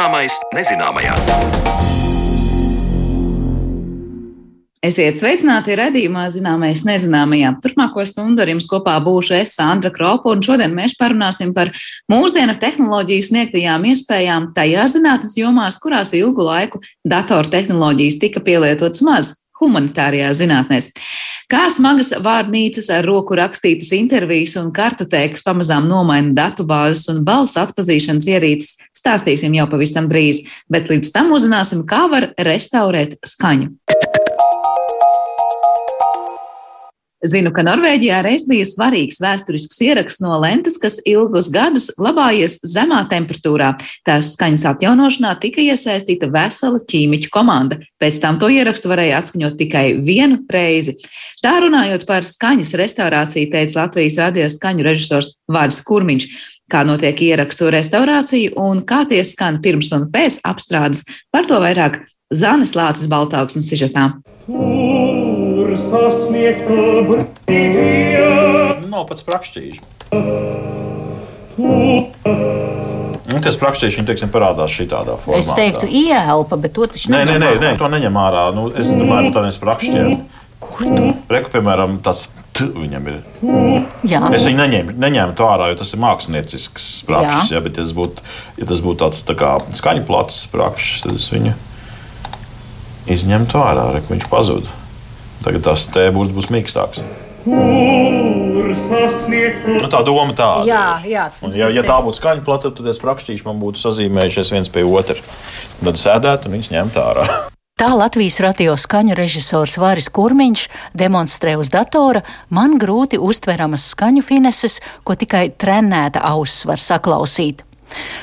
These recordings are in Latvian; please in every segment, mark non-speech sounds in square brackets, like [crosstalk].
Zināmais nezināmajā. Esiet sveicināti redzējumā, zināmais nezināmajā. Turpmāko stundu ar jums kopā būšu es, Sandra Kropa, un šodien mēs parunāsim par mūsdienu tehnoloģiju sniegtajām iespējām tajās zinātnes jomās, kurās ilgu laiku datortehnoloģijas tika pielietotas maz humanitārijās zinātnēs. Kā smagas vārnīcas ar roku rakstītas intervijas un kartotēkas pamazām nomaina datubāzes un balss atpazīšanas ierīces, stāstīsim jau pavisam drīz, bet līdz tam uzzināsim, kā var restaurēt skaņu. Zinu, ka Norvēģijā reiz bija svarīgs vēsturisks ieraksts no lentes, kas ilgus gadus glabājies zemā temperatūrā. Tās skaņas atjaunošanā tika iesaistīta vesela ķīmiķu komanda. Pēc tam to ierakstu varēja atskaņot tikai vienu reizi. Tā runājot par skaņas restaurāciju, teica Latvijas radio skaņu režisors Vārds Kurmiņš. Kā notiek ierakstu restaurācija un kā tie skan pirms un pēc apstrādes, par to vairāk Zanes Lācis Baltāksnes sižetā. Tur sasniegta brīdī. Nav pats prakšķīši. Nu, tas prakšķīši, teiksim, parādās šādā formā. Es teiktu, ieelpa, bet to taču nē, nē, nē, nē, to neņem ārā. Nu, es domāju, ka tā ir prakšķiem. Reku, piemēram, tāds t viņam ir. Jā. Es viņu neņēmu, neņēmu to ārā, jo tas ir māksliniecisks prakšs. Ja, bet, ja tas būtu, ja tas būtu tāds tā kā skaņu plats prakšs, tad es viņu izņemtu ārā, reku viņš pazuda. Tagad tas te būs, būs mīkstāks. Nu, tā doma tāda. Jā, jā. Un, ja, ja tā būtu skaņa plata, tad es praktiski man būtu sazīmējušies viens pie otra. Tad sēdētu un viņas ņemtu ārā. Tā Latvijas radio skaņu režisors Vāris Kurmiņš demonstrē uz datora man grūti uztveramas skaņu fineses, ko tikai trenēta auss var saklausīt.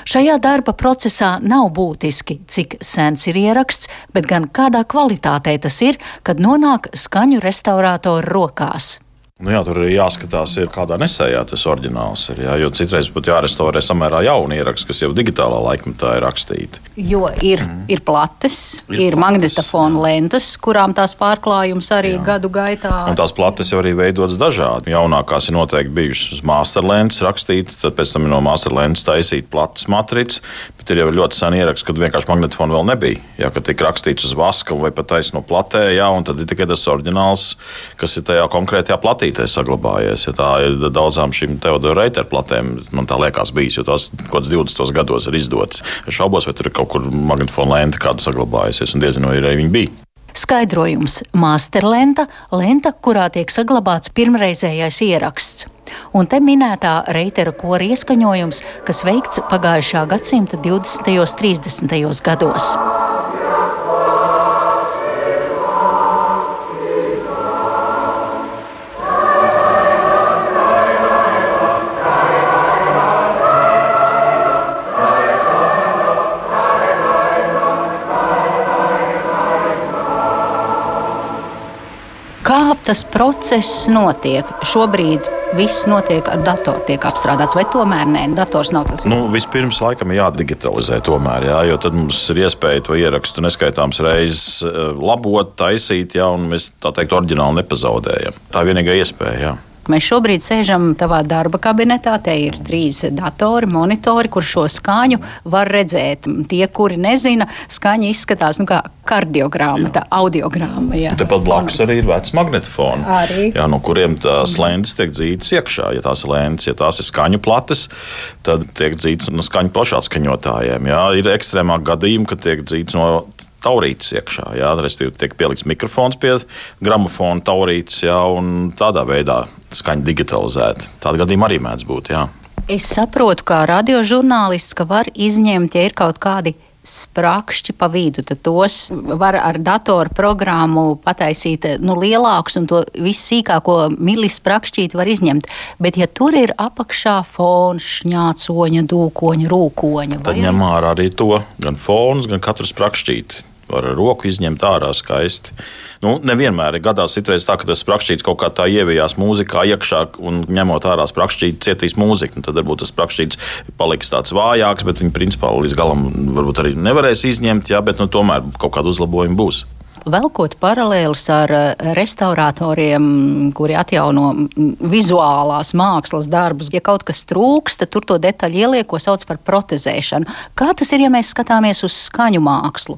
Šajā darba procesā nav būtiski, cik sens ir ieraksts, bet gan kādā kvalitātē tas ir, kad nonāk skaņu restaurātoru rokās. Nu jā, tur ir jāskatās, ir kādā nesējā tas oriģināls ir. Jā, jo citreiz būtu jārestaurē samērā jauni ieraksti, kas jau digitālā laikmetā ir rakstīti. Jo ir, mm. ir plates, ir, ir magnetofona lentes, kurām tās pārklājums arī jā. gadu gaitā. Un tās plates jau arī veidotas dažādi. Jaunākās ir noteikti bijušas uz masterlentes rakstītas, tad pēc tam no masterlentes taisīt plates matricas. Bet ir jau ļoti seni ieraksti, kad vienkārši magnetofona vēl nebija. Jā, kad tika rakstīts uz vaska vai pat taisno platē, jā, un tad ir tikai tas oriģināls, kas ir tajā konkrētajā platītē saglabājies. Ja tā ir daudzām šīm Teodora Reitera platēm, man tā liekas, bijis, jo tās kaut kāds 20 gados ir izdotas. Es šaubos, vai tur ir kaut kur magnetofona lente kāda saglabājusies, un diezinu, vai arī viņi bija. Skaidrojums - masterlenta, lenta, kurā tiek saglabāts pirmreizējais ieraksts. Un te minētā reitera kora ieskaņojums, kas veikts pagājušā gadsimta 20. un 30. gados. Tas process notiek. Šobrīd viss notiek ar datoru, tiek apstrādāts, vai tomēr nē, dators nav tas. Nu, vispirms, laikam, jādigitalizē, tomēr, jā, jo tad mums ir iespēja to ierakstu neskaitāmas reizes eh, labot, taisīt, jā, un mēs tā teikt, oriģināli nepazaudējam. Tā ir vienīgā iespēja. Jā. Mēs šobrīd sēžam tavā darba kabinetā. Te ir trīs datori, monitori, kur šo skaņu var redzēt. Tie, kuri nezina, skaņa izskatās nu, kā kardiogramma, tā audiogramma. Jā. Tepat blakus arī ir vecs magnetofons, no kuriem tās lēnas tiek dzītas iekšā. Ja tās ir lēnas, ja tās ir skaņu plates, tad tiek dzītas no skaņu plašātskaņotājiem. Jā. Ir ekstrēmāk gadījumi, kad tiek dzītas no taurītes iekšā. Jā, respektīvi, tiek pielikts mikrofons pie gramofona taurītes, jā, un tādā veidā skaņa digitalizēta. Tāda gadījuma arī mēdz būt. Jā. Es saprotu, kā radiožurnālists, ka var izņemt, ja ir kaut kādi sprakšķi pa vidu. Tad tos var ar datoru programmu pataisīt nu, lielākus, un to visu sīkāko milisprakšķīti var izņemt. Bet, ja tur ir apakšā fons, šņācoņa, dūkoņa, rūkoņa, tad ņem ārā arī to gan fons, gan katru sprakšķīti. Var ar roku izņemt ārā skaisti. Nu, nevienmēr ir gadās citreiz tā, ka tas sprakšķīts kaut kā tā ievijās mūzikā iekšā un ņemot ārā sprakšķīti cietīs mūzika. Nu, tad varbūt tas sprakšķīts paliks tāds vājāks, bet viņi principā līdz galam varbūt arī nevarēs izņemt, jā, bet nu, tomēr kaut kāda uzlabojuma būs. Velkot paralēlus ar eh, restauratoriem, kuri atjauno vizuālās mākslas darbus, ja kaut kas trūks, tad tur to detaļu ieliek, ko sauc par protezēšanu. Kā tas ir, ja mēs skatāmies uz skaņu mākslu?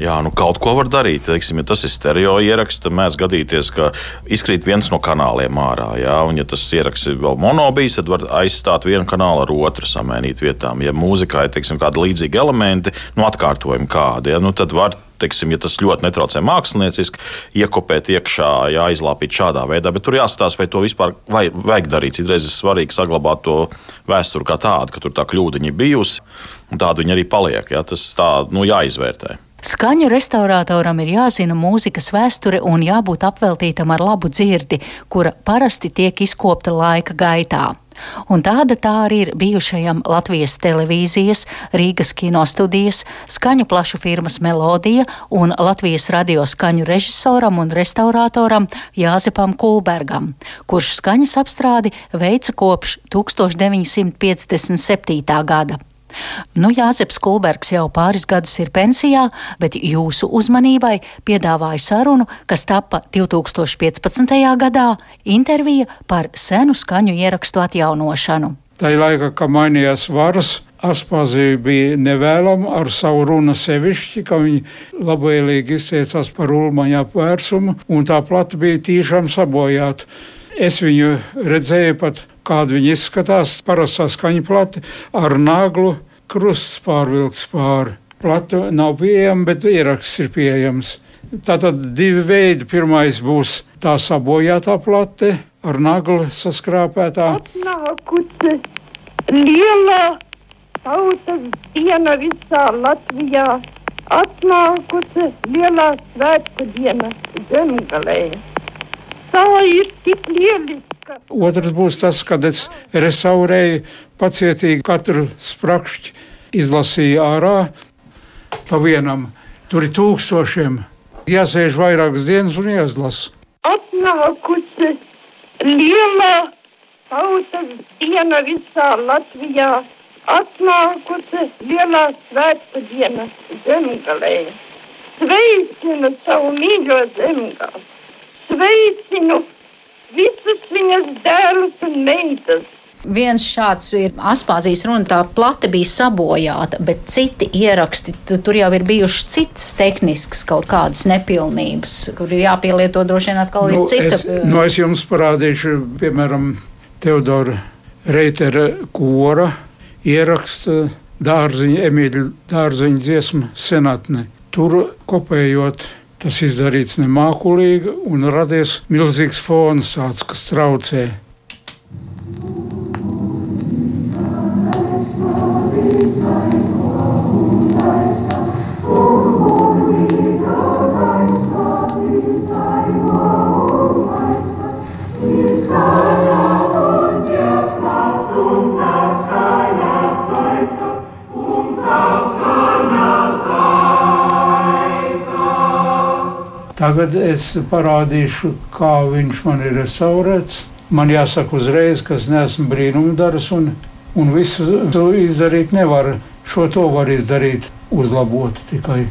Jā, nu kaut ko var darīt. Teiksim, ja tas ir stereo ieraksts, tad mēdz gadīties, ka izkrīt viens no kanāliem ārā. Jā, un, ja tas ieraksts ir vēl monobijs, tad var aizstāt vienu kanālu ar otru, samēnīt vietām. Ja mūzikā ir teiksim, kādi līdzīgi elementi, nu, atkārtojumi kādi, ja, nu, tad var teiksim, ja tas ļoti netraucē mākslinieciski, iekopēt iekšā, jāizlāpīt šādā veidā. Bet tur jāstāsta, vai to vispār vajag, vajag darīt. Citreiz ir svarīgi saglabāt to vēsturi kā tādu, ka tur tā kļūda bijusi, un tāda viņa arī paliek. Ja? Tas tā nu, jāizvērtē. Skaņu restauratoram ir jāzina mūzikas vēsture un jābūt apveltītam ar labu dzirdi, kura parasti tiek izkopta laika gaitā. Un tāda tā arī ir bijušajam Latvijas televīzijas, Rīgas kinostudijas, skaņu plašu firmas Melodija un Latvijas radio skaņu režisoram un restauratoram Jāzepam Kulbergam, kurš skaņas apstrādi veica kopš 1957. gada. Nu, Jāzeps Kulbergs jau pāris gadus ir pensijā, bet jūsu uzmanībai piedāvāju sarunu, kas tappa 2015. gadā - intervija par senu skaņu ierakstu atjaunošanu. Tā ir laika, kad mainījās varas. Aspazija bija nevēlama ar savu runu sevišķi, ka viņi labvēlīgi izteicās par ulmaņa apvērsumu, un tā plata bija tīšām sabojāta. Es viņu redzēju pat, kāda viņa izskatās, parastā skaņa plati ar naglu krusts pārvilkts pāri. Plata nav pieejama, bet ieraksts ir pieejams. Tātad divi veidi. Pirmais būs tā sabojātā plate ar nagli saskrāpētā. Atnākusi liela tautas diena visā Latvijā. Atnākusi lielā svētku diena zemgalē. Tā ir tik lieliska. Otrs būs tas, kad es restaurēju pacietīgi katru sprakšķi izlasīju ārā pa vienam. Tur ir tūkstošiem. Jāsēž vairākas dienas un jāizlasa. Atnākusi liela tautas diena visā Latvijā. Atnākusi lielā svētku diena zemgalē. Sveicinu savu mīļo zemgali. Sveicinu visus viņas dēlus un meitas viens šāds ir Aspāzijas runa, tā plate bija sabojāta, bet citi ieraksti, tur jau ir bijušas citas tehniskas kaut kādas nepilnības, kur ir jāpielieto droši vien atkal nu, ir cita. Es, nu, es jums parādīšu, piemēram, Teodora Reitera kora ieraksta dārziņa, Emīļa dārziņa dziesma senatne. Tur kopējot tas izdarīts nemākulīgi un radies milzīgs fons tāds, kas traucē. Tagad es parādīšu, kā viņš man ir restaurēts. Man jāsaka uzreiz, ka es neesmu brīnumdars un, un visu to izdarīt nevar. Šo to var izdarīt, uzlabot tikai.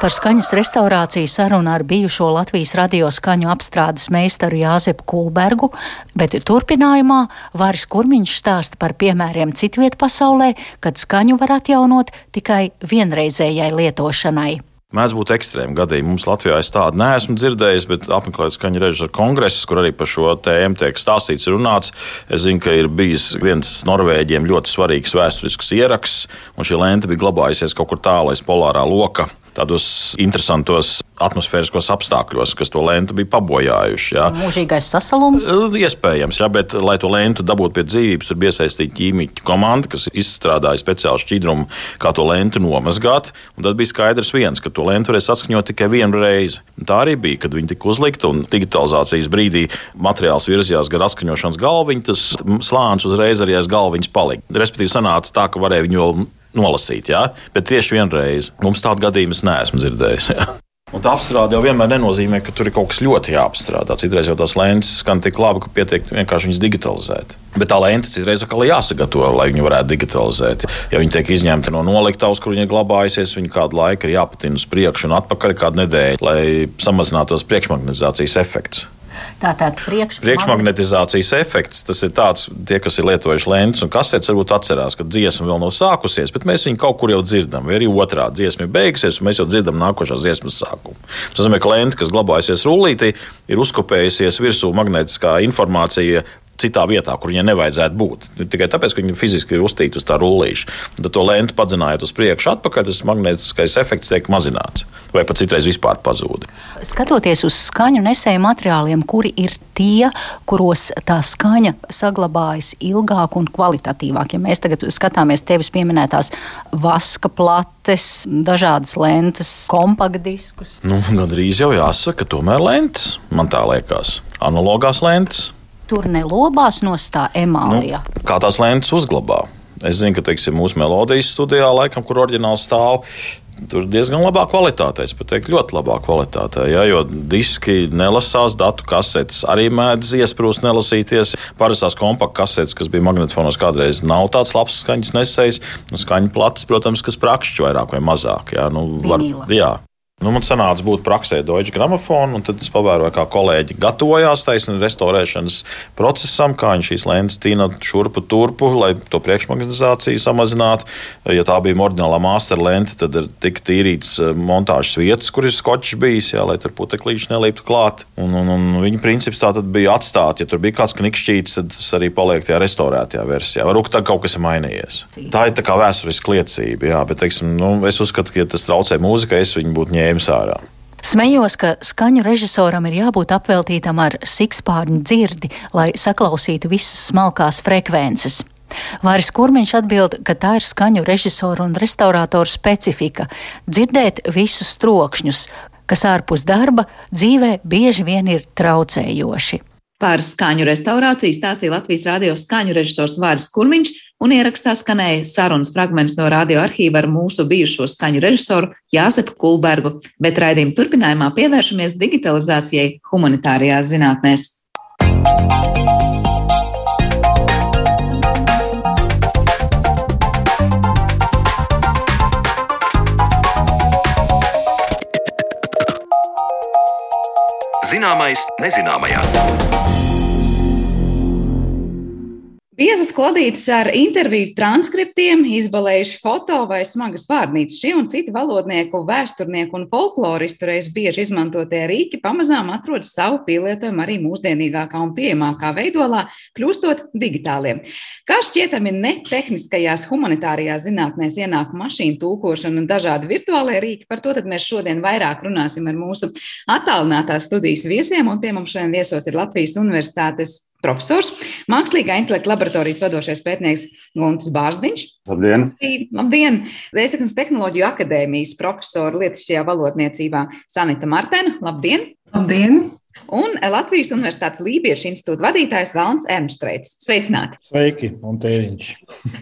Par skaņas restaurāciju saruna ar bijušo Latvijas radio skaņu apstrādes meistaru Jāzepu Kulbergu, bet turpinājumā Vāris Kurmiņš stāsta par piemēriem citviet pasaulē, kad skaņu var atjaunot tikai vienreizējai lietošanai. Mēdz būt ekstrēmi gadījumi. Mums Latvijā es tādu neesmu dzirdējis, bet apmeklējot skaņu režisora kongresus, kur arī par šo tēmu tiek stāstīts un runāts. Es zinu, ka ir bijis viens norvēģiem ļoti svarīgs vēsturisks ieraksts, un šī lente bija glabājusies kaut kur tālu aiz polārā loka tādos interesantos atmosfēriskos apstākļos, kas to lentu bija pabojājuši. Jā. Mūžīgais sasalums. Iespējams, jā, bet, lai to lentu dabūtu pie dzīvības, ir iesaistīta ķīmiķu komanda, kas izstrādāja speciālu šķidrumu, kā to lentu nomazgāt. Un tad bija skaidrs viens, ka to lentu varēs atskaņot tikai vienu reizi. Tā arī bija, kad viņi tika uzlikta un digitalizācijas brīdī materiāls virzījās gar atskaņošanas galviņu, tas slānis uzreiz arī aiz galviņas palika. Respektīvi, sanāca tā, ka varēja viņu nolasīt, jā? bet tieši vienreiz. Mums tādu gadījumu es neesmu dzirdējis. Jā. Un tā apstrāde jau vienmēr nenozīmē, ka tur ir kaut kas ļoti jāapstrādā. Citreiz jau tās lentes skan tik labi, ka pietiek vienkārši viņas digitalizēt. Bet tā lente citreiz atkal jāsagatavo, lai viņu varētu digitalizēt. Ja viņi tiek izņemti no noliktavas, kur viņi ir glabājusies, viņi kādu laiku ir jāpatina uz priekšu un atpakaļ kādu nedēļu, lai samazinātos priekšmagnetizācijas efekts. Tātad priekš... priekšmagnetizācijas efekts, tas ir tāds, tie, kas ir lietojuši lentes un kasetes, varbūt atcerās, ka dziesma vēl nav sākusies, bet mēs viņu kaut kur jau dzirdam. Vai arī otrā dziesma ir beigusies, un mēs jau dzirdam nākošās dziesmas sākumu. Tas nozīmē, ka lente, kas glabājusies rullītī, ir uzkopējusies virsū magnetiskā informācija citā vietā, kur viņai nevajadzētu būt. Tikai tāpēc, ka viņa fiziski ir uztīta uz tā rullīša. Tad to lentu padzinājot uz priekšu, atpakaļ, tas magnētiskais efekts tiek mazināts. Vai pat citreiz vispār pazūd. Skatoties uz skaņu nesēju materiāliem, kuri ir tie, kuros tā skaņa saglabājas ilgāk un kvalitatīvāk. Ja mēs tagad skatāmies tevis pieminētās vaska plates, dažādas lentes, kompaktdiskus. Nu, gandrīz jau jāsaka, tomēr lentes, man tā liekas, analogās lentes tur nelobās no tā emālija. Nu, kā tās lentes uzglabā? Es zinu, ka teiksim, mūsu melodijas studijā, laikam, kur oriģināls stāv, tur diezgan labā kvalitātē. Es pat teiktu, ļoti labā kvalitātē. Ja, jo diski nelasās, datu kasetes arī mēdz iesprūst, nelasīties. Parastās kompakta kasetes, kas bija magnetofonos, kādreiz nav tāds labs skaņas nesējs. Nu, skaņa plates, protams, kas prakšķi vairāk vai mazāk. Ja, nu, var, jā, Nu, man sanāca būt praksē Deutsche Gramofona, un tad es pavēroju, kā kolēģi gatavojās taisnība restaurēšanas procesam, kā viņi šīs lentes tīna šurpu turpu, lai to priekšmagnetizāciju samazinātu. Ja tā bija oriģinālā master lente, tad ir tik tīrīts eh, montāžas vietas, kur ir skočs bijis, jā, lai tur puteklīši nelīptu klāt. Un, un, un viņa princips tā tad bija atstāt, ja tur bija kāds knikšķīts, tad tas arī paliek tajā restaurētajā versijā. Varbūt tā kaut kas ir mainījies. Tā ir tā kā vēsturiska liecība, jā, bet teiksim, nu, es uzskatu, ka ja tas traucē mūzikai, es viņu būtu ņēmis ņēmis ārā. Smejos, ka skaņu režisoram ir jābūt apveltītam ar sikspārņu dzirdi, lai saklausītu visas smalkās frekvences. Vāris Kurmiņš atbild, ka tā ir skaņu režisoru un restaurātoru specifika - dzirdēt visus trokšņus, kas ārpus darba dzīvē bieži vien ir traucējoši. Par skaņu restaurāciju stāstīja Latvijas radio skaņu režisors Vāris Kurmiņš, un ierakstā skanēja sarunas fragments no radioarkīva ar mūsu bijušo skaņu režisoru Jāzepu Kulbergu, bet raidījuma turpinājumā pievēršamies digitalizācijai humanitārajās zinātnēs. Zināmais nezināmajā. Biezas kladītes ar interviju transkriptiem, izbalējuši foto vai smagas vārnīcas. Šie un citi valodnieku, vēsturnieku un folkloristu reiz bieži izmantotie rīki pamazām atrod savu pielietojumu arī mūsdienīgākā un pieejamākā veidolā, kļūstot digitāliem. Kā šķietami netehniskajās humanitārajās zinātnēs ienāk mašīnu tūkošana un dažādi virtuālie rīki, par to mēs šodien vairāk runāsim ar mūsu attālinātās studijas viesiem, un pie mums šodien viesos ir Latvijas Universitātes profesors, mākslīgā intelekta laboratorijas vadošais pētnieks Gunts Bārzdiņš. Labdien! Labdien! Vēstures tehnoloģiju akadēmijas profesora lietišķajā valodniecībā Sanita Martena. Labdien! Labdien! Un Latvijas Universitātes Lībiešu institūta vadītājs Valns Emstreits. Sveicināti! Sveiki, un tēriņš!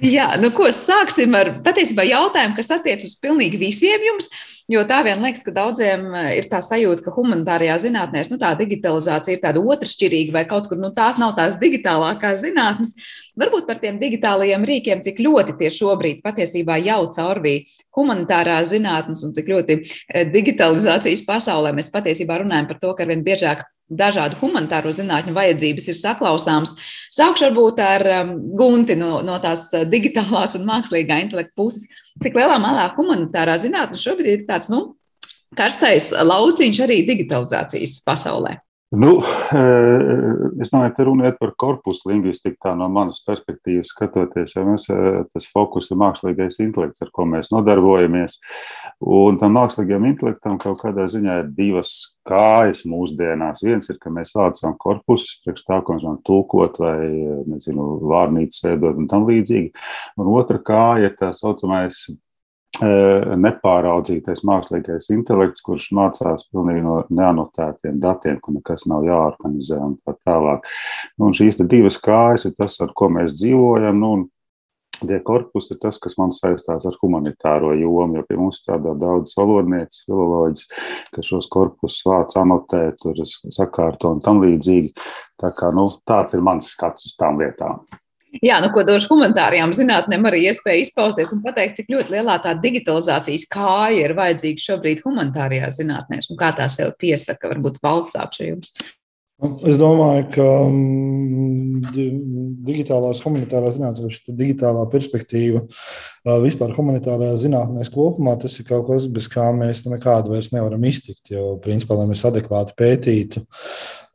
Jā, nu ko sāksim ar patiesībā jautājumu, kas attiec uz pilnīgi visiem jums. Jo tā vien liekas, ka daudziem eh, ir tā sajūta, ka humanitārajā zinātnē nu, tā digitalizācija ir tāda otršķirīga, vai kaut kur nu, tās nav tās digitālākās zinātnes. Varbūt par tiem digitālajiem rīkiem, cik ļoti tie šobrīd patiesībā jau caurvīja humanitārās zinātnes un cik ļoti eh, digitalizācijas pasaulē mēs patiesībā runājam par to, ka arvien biežāk dažādu humanitāro zinātņu vajadzības ir saklausāmas. Sākšu varbūt ar um, Gunti no, no tās eh, digitālās un mākslīgā intelekta puses cik lielā mērā humanitārā zinātne šobrīd ir tāds nu, karstais lauciņš arī digitalizācijas pasaulē? Nu, es domāju, ka runa ir par korpusu lingvistiku, tā no manas perspektīvas skatoties, jo mums tas fokus ir mākslīgais intelekts, ar ko mēs nodarbojamies. Un tam mākslīgajam intelektam kaut kādā ziņā ir divas kājas mūsdienās. Viens ir, ka mēs vācam korpusus, priekš tā, ko mēs varam tulkot vai, nezinu, vārnīcas veidot un tam līdzīgi. Un otra kāja ir tā saucamais nepāraudzītais mākslīgais intelekts, kurš mācās pilnīgi no neanotētiem datiem, kur nekas nav jāorganizē un tā tālāk. Nu, un šīs divas kājas ir tas, ar ko mēs dzīvojam. Nu, Tie korpusi ir tas, kas man saistās ar humanitāro jomu, jo pie mums strādā daudz valodnieces, filoloģis, kas šos korpusus vāc, anotē, tur sakārto un tam līdzīgi. Tā kā, nu, tāds ir mans skats uz tām lietām. Jā, nu, ko došu humanitārajām zinātnēm, arī iespēja izpausties un pateikt, cik ļoti lielā tā digitalizācijas kāja ir vajadzīga šobrīd humanitārajās zinātnēs un kā tā sev piesaka, varbūt valdsāpšu jums. Es domāju, ka mm, digitālās humanitārās zinātnīs, šī digitālā perspektīva vispār humanitārajās zinātnēs kopumā, tas ir kaut kas, bez kā mēs nekādu vairs nevaram iztikt. Jo, principā, lai mēs adekvāti pētītu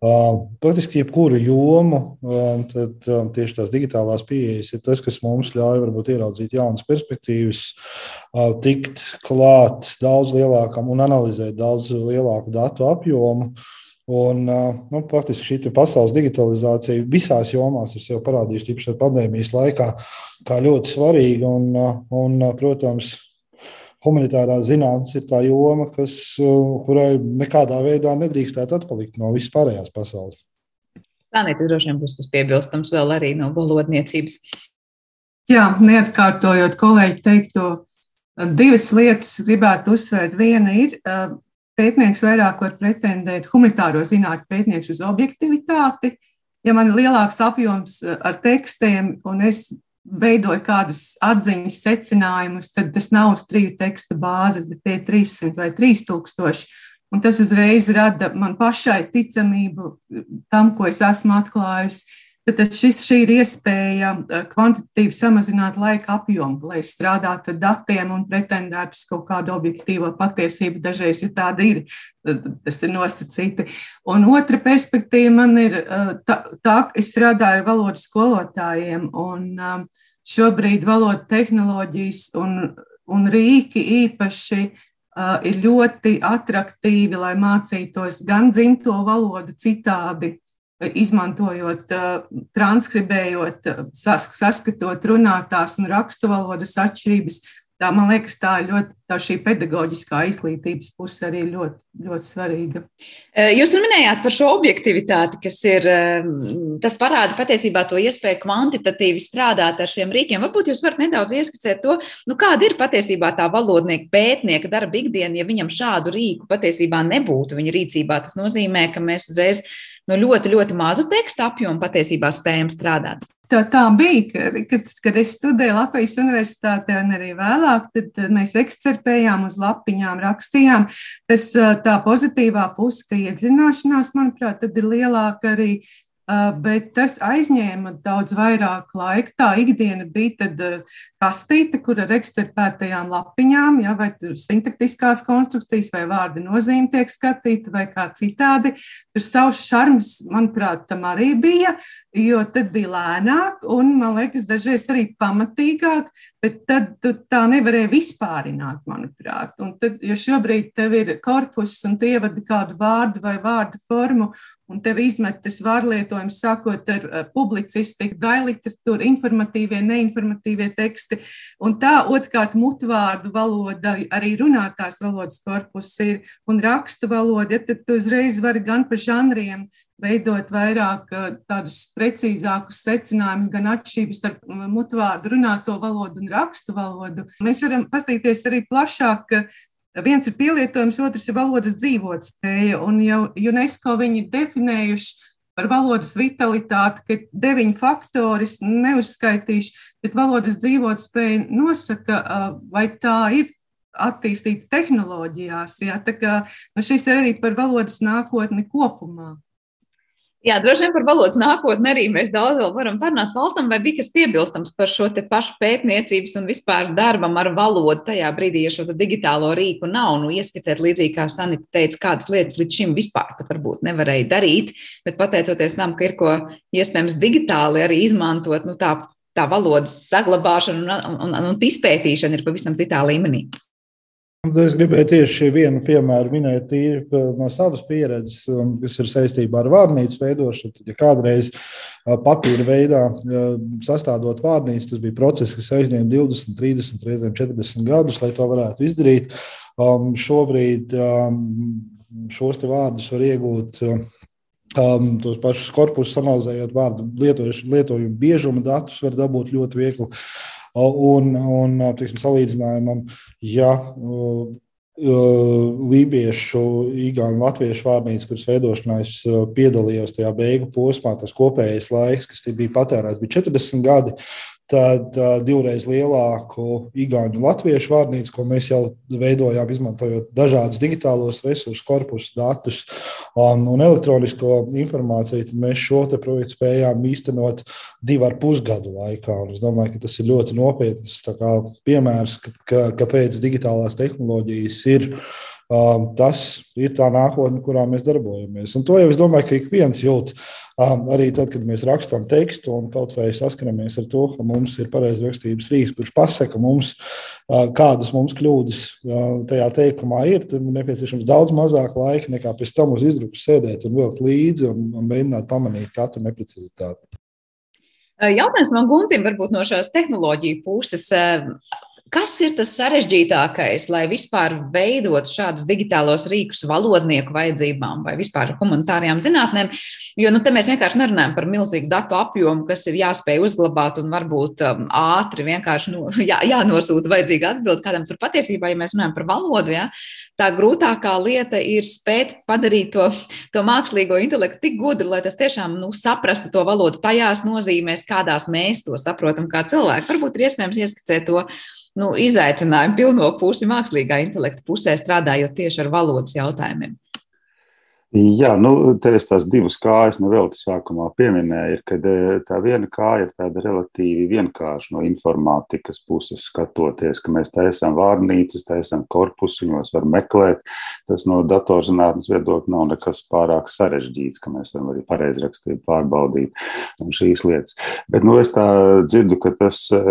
praktiski jebkuru jomu, tad tieši tās digitālās pieejas ir tas, kas mums ļauj varbūt ieraudzīt jaunas perspektīvas, tikt klāt daudz lielākam un analizēt daudz lielāku datu apjomu. Un, nu, faktiski šī pasaules digitalizācija visās jomās ir sev parādījusi, īpaši pandēmijas laikā, kā ļoti svarīga. Un, un, protams, humanitārā zinātnē ir tā joma, kas, kurai nekādā veidā nedrīkstētu atpalikt no visas pārējās pasaules. Sanītis droši vien būs tas piebilstams vēl arī no valodniecības. Jā, neatkārtojot kolēģi teikto, divas lietas gribētu uzsvērt. Viena ir pētnieks vairāk var pretendēt, humanitāro zinātņu pētnieks uz objektivitāti. Ja man ir lielāks apjoms eh, ar tekstiem, un es veidoju kādas atziņas secinājumus, tad tas nav uz triju tekstu bāzes, bet tie ir 300 vai 3000. Un tas uzreiz rada man pašai ticamību tam, ko es esmu atklājusi Tad šis, šī ir iespēja eh, kvantitatīvi samazināt laika apjomu, lai strādātu ar datiem un pretendētu uz kaut kādu objektīvo patiesību. Dažreiz ir tāda ir, tas ir nosacīti. Un otra perspektīva man ir eh, tā, ka es strādāju ar valodu skolotājiem, un eh, šobrīd valodu tehnoloģijas un, un rīki īpaši ir ļoti attraktīvi, lai mācītos gan dzimto valodu citādi, izmantojot, transkribējot, saskatot runātās un rakstu valodas atšķirības. Tā, man liekas, tā ir ļoti tā šī pedagoģiskā izglītības puse arī ļoti, ļoti svarīga. Jūs minējāt par šo objektivitāti, kas ir, tas parāda patiesībā to iespēju kvantitatīvi strādāt ar šiem rīkiem. Varbūt jūs varat nedaudz ieskicēt to, nu, kāda ir patiesībā tā valodnieka pētnieka darba ikdiena, ja viņam šādu rīku patiesībā nebūtu viņa rīcībā. Tas nozīmē, ka mēs uzreiz no ļoti, ļoti mazu tekstu apjomu patiesībā spējam strādāt. Tā, tā bija, kad, kad es studēju Latvijas Universitātē un arī vēlāk, tad mēs ekscerpējām uz lapiņām, rakstījām. Tas tā pozitīvā puse, ka iedzināšanās, manuprāt, ir lielāka arī bet tas aizņēma daudz vairāk laika. Tā ikdiena bija tad kastīte, kur ar ekscerpētajām lapiņām, ja, vai sintaktiskās konstrukcijas vai vārdu nozīme tiek skatīta vai kā citādi. Tur savs šarms, manuprāt, tam arī bija, jo tad bija lēnāk un, man liekas, dažreiz arī pamatīgāk, bet tad tu tā nevarēja vispārināt, manuprāt. Un tad, ja šobrīd tev ir korpus un tie ievadi kādu vārdu vai vārdu formu, un tev izmet tas vārlietojums, sākot ar uh, publicistiku, daļliteratūru, informatīvie, neinformatīvie teksti. Un tā otrkārt mutvārdu valoda, arī runātās valodas korpus ir un rakstu valoda, ja tad tu uzreiz vari gan pa žanriem veidot vairāk uh, tādus precīzākus secinājumus, gan atšķirības starp mutvārdu runāto valodu un rakstu valodu. Mēs varam paskatīties arī plašāk, Viens ir pielietojums, otrs ir valodas dzīvotspēja. Un jau UNESCO viņi definējuši par valodas vitalitāti, ka deviņi faktori neuzskaitīšu, bet valodas dzīvotspēja nosaka, vai tā ir attīstīta tehnoloģijās. Jā, tā kā, nu šis ir arī par valodas nākotni kopumā. Jā, droši vien par valodas nākotni arī mēs daudz vēl varam parunāt. Valtam, vai bija kas piebilstams par šo te pašu pētniecības un vispār darbam ar valodu tajā brīdī, ja šo digitālo rīku nav? Nu, ieskicēt līdzīgi, kā Sanita teica, kādas lietas līdz šim vispār pat varbūt nevarēja darīt, bet pateicoties tam, ka ir ko iespējams digitāli arī izmantot, nu tā, tā valodas saglabāšana un, un, un, un izpētīšana ir pavisam citā līmenī. Es gribēju tieši vienu piemēru minēt no savas pieredzes, kas ir saistībā ar vārnīcu veidošanu. Tad, ja kādreiz papīra veidā sastādot vārnīcu, tas bija process, kas aizņēma 20, 30, reizēm 40 gadus, lai to varētu izdarīt. Um, šobrīd um, šos vārdus var iegūt Um, tos pašus korpusus analizējot, vārdu lietojumu biežumu datus var dabūt ļoti viegli. Un, un tiksim, salīdzinājumam, ja lībiešu, igauņu, latviešu vārnīcu, kuras veidošanā es piedalījos tajā beigu posmā, tas kopējais laiks, kas bija patērēts, bija 40 gadi tad uh, divreiz lielāku igauņu un latviešu vārnīcu, ko mēs jau veidojām, izmantojot dažādus digitālos resursus, korpusus, datus um, un elektronisko informāciju, tad mēs šo projektu spējām īstenot divu ar pusgadu laikā. Un es domāju, ka tas ir ļoti nopietns piemērs, ka, kāpēc digitālās tehnoloģijas ir. Um, tas ir tā nākotne, kurā mēs darbojamies. Un to jau es domāju, ka ik viens jūt. Uh, Arī tad, kad mēs rakstām tekstu un kaut vai saskaramies ar to, ka mums ir pareizrakstības rīks, kurš pasaka mums, kādas mums kļūdas tajā teikumā ir, tad ir nepieciešams daudz mazāk laika nekā pēc tam uz izdruku sēdēt un vilkt līdzi un, un mēģināt pamanīt katru neprecizitāti. Jautājums man Guntim, varbūt no šās tehnoloģiju puses. Kas ir tas sarežģītākais, lai vispār veidot šādus digitālos rīkus valodnieku vajadzībām vai vispār humanitārajām zinātnēm? Jo nu, te mēs vienkārši nerunājam par milzīgu datu apjomu, kas ir jāspēj uzglabāt un varbūt um, ātri vienkārši nu, [laughs] jā, jānosūta vajadzīga atbilde kādam. Tur patiesībā, ja mēs runājam par valodu, ja, tā grūtākā lieta ir spēt padarīt to, to mākslīgo intelektu tik gudru, lai tas tiešām nu, saprastu to valodu tajās nozīmēs, kādās mēs to saprotam kā cilvēki. Varbūt ir iespējams ieskicēt to nu, izaicinājumu pilno pusi mākslīgā intelekta pusē, strādājot tieši ar valodas jautājumiem? Jā, nu, te es tās divas kājas no vēl tas sākumā pieminēju, ka e, tā viena kāja ir tāda relatīvi vienkārša no informātikas puses skatoties, ka mēs taisām vārnīcas, taisām korpusu, viņos var meklēt. Tas no datorzinātnes viedokļa nav nekas pārāk sarežģīts, ka mēs varam arī pareizrakstību pārbaudīt un šīs lietas. Bet, nu, es tā dzirdu, ka tas e,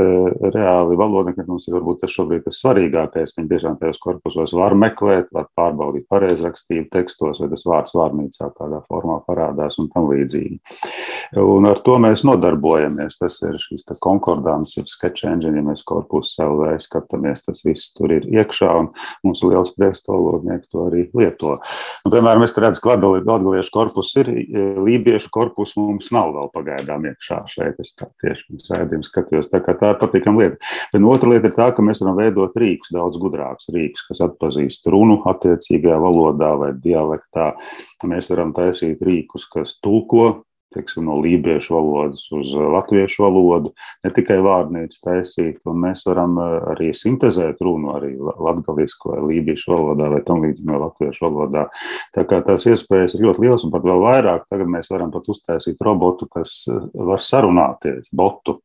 reāli valodnieki mums ir varbūt tas šobrīd tas svarīgākais. Viņi tiešām tajos korpusos var meklēt, var pārbaudīt pareizrakstību tekstos vai tas vārds vārnīcā kādā formā parādās un tam līdzīgi. Un ar to mēs nodarbojamies. Tas ir šīs konkordants, jeb sketch engine, ja mēs korpusu LV skatāmies, tas viss tur ir iekšā un mums ir liels prieks to lodnieki to arī lieto. Un, piemēram, es redzu, ka latgaliešu korpus ir, lībiešu korpus mums nav vēl pagaidām iekšā šeit. Es tā tieši sēdījums skatījos, tā kā tā ir patīkama lieta. Bet otra lieta ir tā, ka mēs varam veidot rīkus, daudz gudrākus rīkus, kas atpazīst runu attiecīgajā valodā vai dialektā. Mēs varam taisīt rīkus, kas tulko teiksim, no lībiešu valodas uz latviešu valodu, ne tikai vārnīcu taisīt, un mēs varam eh, arī sintezēt runu arī latgalisko vai lībiešu valodā vai tam līdzīgi no latviešu valodā. Tā kā tās iespējas ir ļoti lielas un pat vēl vairāk, tagad mēs varam pat uztaisīt robotu, kas eh, var sarunāties, botu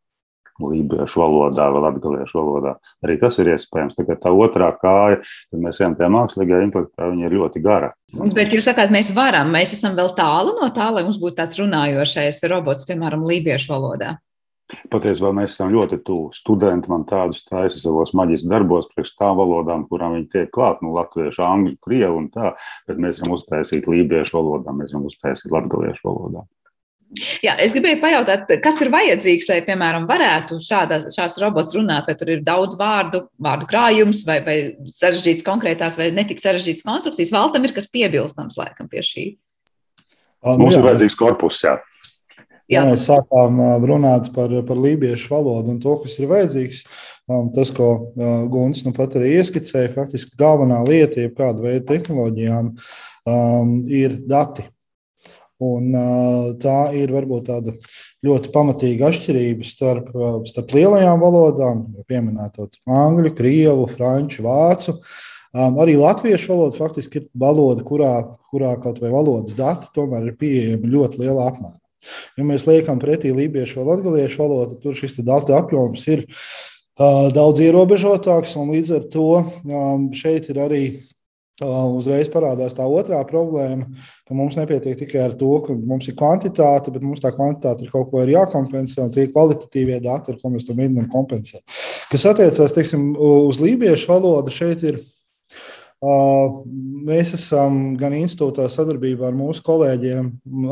lībiešu valodā vai latgaliešu valodā. Arī tas ir iespējams. Tā, tā otrā kāja, kad mēs ejam tajā mākslīgajā intelektā, viņa ir ļoti gara. Bet jūs sakāt, mēs varam, mēs esam vēl tālu no tā, lai mums būtu tāds runājošais robots, piemēram, lībiešu valodā. Patiesībā mēs esam ļoti tuvu. Studenti man tādus taisa savos maģistra darbos, priekš tām valodām, kurām viņi tiek klāt, nu, latviešu, angļu, krievu un tā, bet mēs varam uztaisīt lībiešu valodā, mēs varam uztaisīt latgaliešu valodā. Jā, es gribēju pajautāt, kas ir vajadzīgs, lai, piemēram, varētu šādas, šās robots runāt, vai tur ir daudz vārdu, vārdu krājums, vai, vai sarežģīts konkrētās, vai netik sarežģīts konstrukcijas. Valtam ir kas piebilstams, laikam, pie šī. Mums jā. ir vajadzīgs korpus, jā. Jā, mēs sākām runāt par, par lībiešu valodu un to, kas ir vajadzīgs. Tas, ko Gunts nu pat arī ieskicēja, faktiski galvenā lieta, jeb kāda veida tehnoloģijām, um, ir dati. Un, tā ir varbūt tāda ļoti pamatīga atšķirība starp, starp lielajām valodām, pieminētot angļu, krievu, franču, vācu. Um, arī latviešu valoda faktiski ir valoda, kurā, kurā kaut vai valodas dati tomēr ir pieejami ļoti lielā apmērā. Ja mēs liekam pretī lībiešu vai latviešu valodu, tad šis datu apjoms ir uh, daudz ierobežotāks, līdz ar to um, šeit ir arī uzreiz parādās tā otrā problēma, ka mums nepietiek tikai ar to, ka mums ir kvantitāte, bet mums tā kvantitāte ir kaut ko jākompensē, un tie kvalitatīvie dati, ar ko mēs to mēģinām kompensēt. Kas attiecās teiksim, uz lībiešu valodu, šeit ir Mēs esam gan institūtā sadarbībā ar mūsu kolēģiem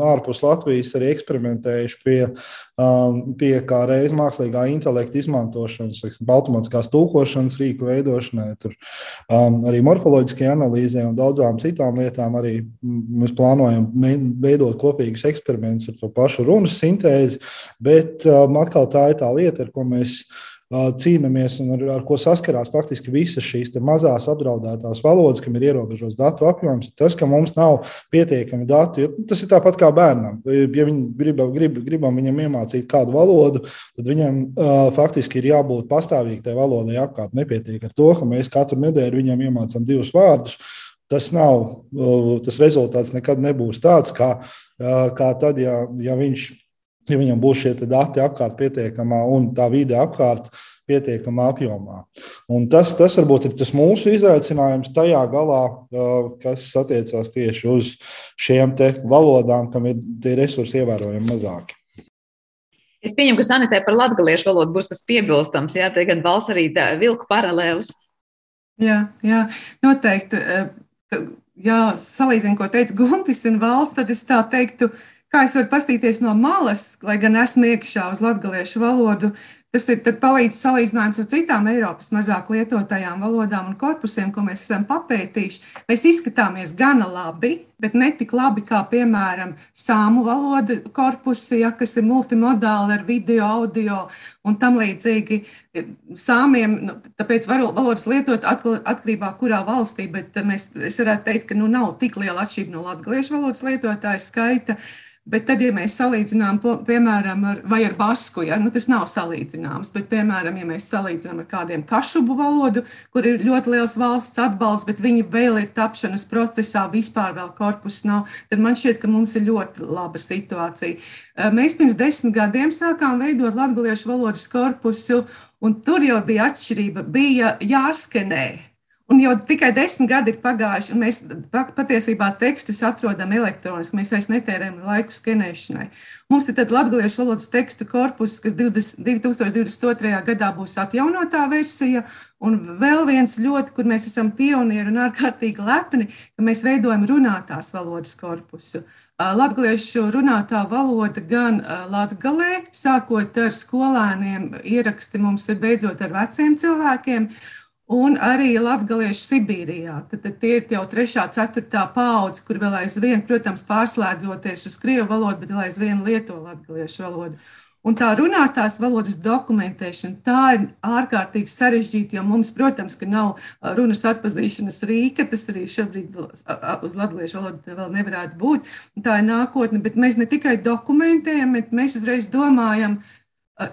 ārpus Latvijas arī eksperimentējuši pie, pie kā reiz mākslīgā intelekta izmantošanas, automātiskās tūkošanas rīku veidošanai, tur, arī morfoloģiskajai analīzē un daudzām citām lietām. Arī mēs plānojam veidot kopīgus eksperimentus ar to pašu runas sintēzi, bet atkal tā ir tā lieta, ar ko mēs cīnāmies un ar, ar ko saskarās faktiski visas šīs mazās apdraudētās valodas, kam ir ierobežots datu apjoms, tas, ka mums nav pietiekami dati. Tas ir tāpat kā bērnam. Ja viņi grib, grib, gribam viņam iemācīt kādu valodu, tad viņam uh, faktiski ir jābūt pastāvīgi tai valodai apkārt. Nepietiek ar to, ka mēs katru nedēļu viņam iemācām divus vārdus. Tas nav, tas rezultāts nekad nebūs tāds, kā, kā tad, ja, ja viņš ja viņam būs šie dati apkārt pietiekamā un tā vide apkārt pietiekamā apjomā. Un tas, tas varbūt ir tas mūsu izaicinājums tajā galā, kas attiecās tieši uz šiem valodām, kam ir tie resursi ievērojami mazāki. Es pieņemu, ka sanitē par latviešu valodu būs kas piebilstams. Jā, te gan valsts arī vilku paralēlis. Jā, jā, noteikti. Jā, salīdzinot, ko teica Guntis un valsts, tad es tā teiktu, uh, kā es varu pastīties no malas, lai gan esmu iekšā uz latviešu valodu, Tas ir palīdz salīdzinājums ar citām Eiropas mazāk lietotajām valodām un korpusiem, ko mēs esam papētījuši. Mēs izskatāmies gana labi, bet ne tik labi kā, piemēram, sāmu valoda korpusi, ja, kas ir multimodāli ar video, audio un tam līdzīgi. Sāmiem, nu, tāpēc valodas lietot atkarībā kurā valstī, bet mēs, es varētu teikt, ka nu, nav tik liela atšķirība no latviešu valodas lietotāju skaita. Bet tad, ja mēs salīdzinām, piemēram, ar, vai ar basku, ja, nu, tas nav salīdzināms, bet, piemēram, ja mēs salīdzinām ar kādiem kašubu valodu, kur ir ļoti liels valsts atbalsts, bet viņi vēl ir tapšanas procesā, vispār vēl korpus nav, tad man šķiet, ka mums ir ļoti laba situācija. Mēs pirms desmit gadiem sākām veidot latviešu valodas korpusu, un tur jau bija atšķirība, bija jāskenē Un jau tikai desmit gadi ir pagājuši, un mēs patiesībā tekstus atrodam elektroniski. Mēs vairs netērējam laiku skenēšanai. Mums ir latviešu valodas tekstu korpus, kas 20, 2022. gadā būs atjaunotā versija, un vēl viens ļoti, kur mēs esam pionieri un ārkārtīgi lepni, ka mēs veidojam runātās valodas korpusu. Latviešu runātā valoda gan latgalē, sākot ar skolēniem, ieraksti mums ir beidzot ar veciem cilvēkiem un arī latgalieši Sibīrijā. Tad, tad tie ir jau trešā, ceturtā paudze, kur vēl aizvien, protams, pārslēdzoties uz krievu valodu, bet vēl aizvien lieto latgaliešu valodu. Un tā runātās valodas dokumentēšana, tā ir ārkārtīgi sarežģīta, jo mums, protams, nav runas atpazīšanas rīka, tas arī šobrīd uz latviešu valodu vēl nevarētu būt. Tā ir nākotne, bet mēs ne tikai dokumentējam, bet mēs uzreiz domājam,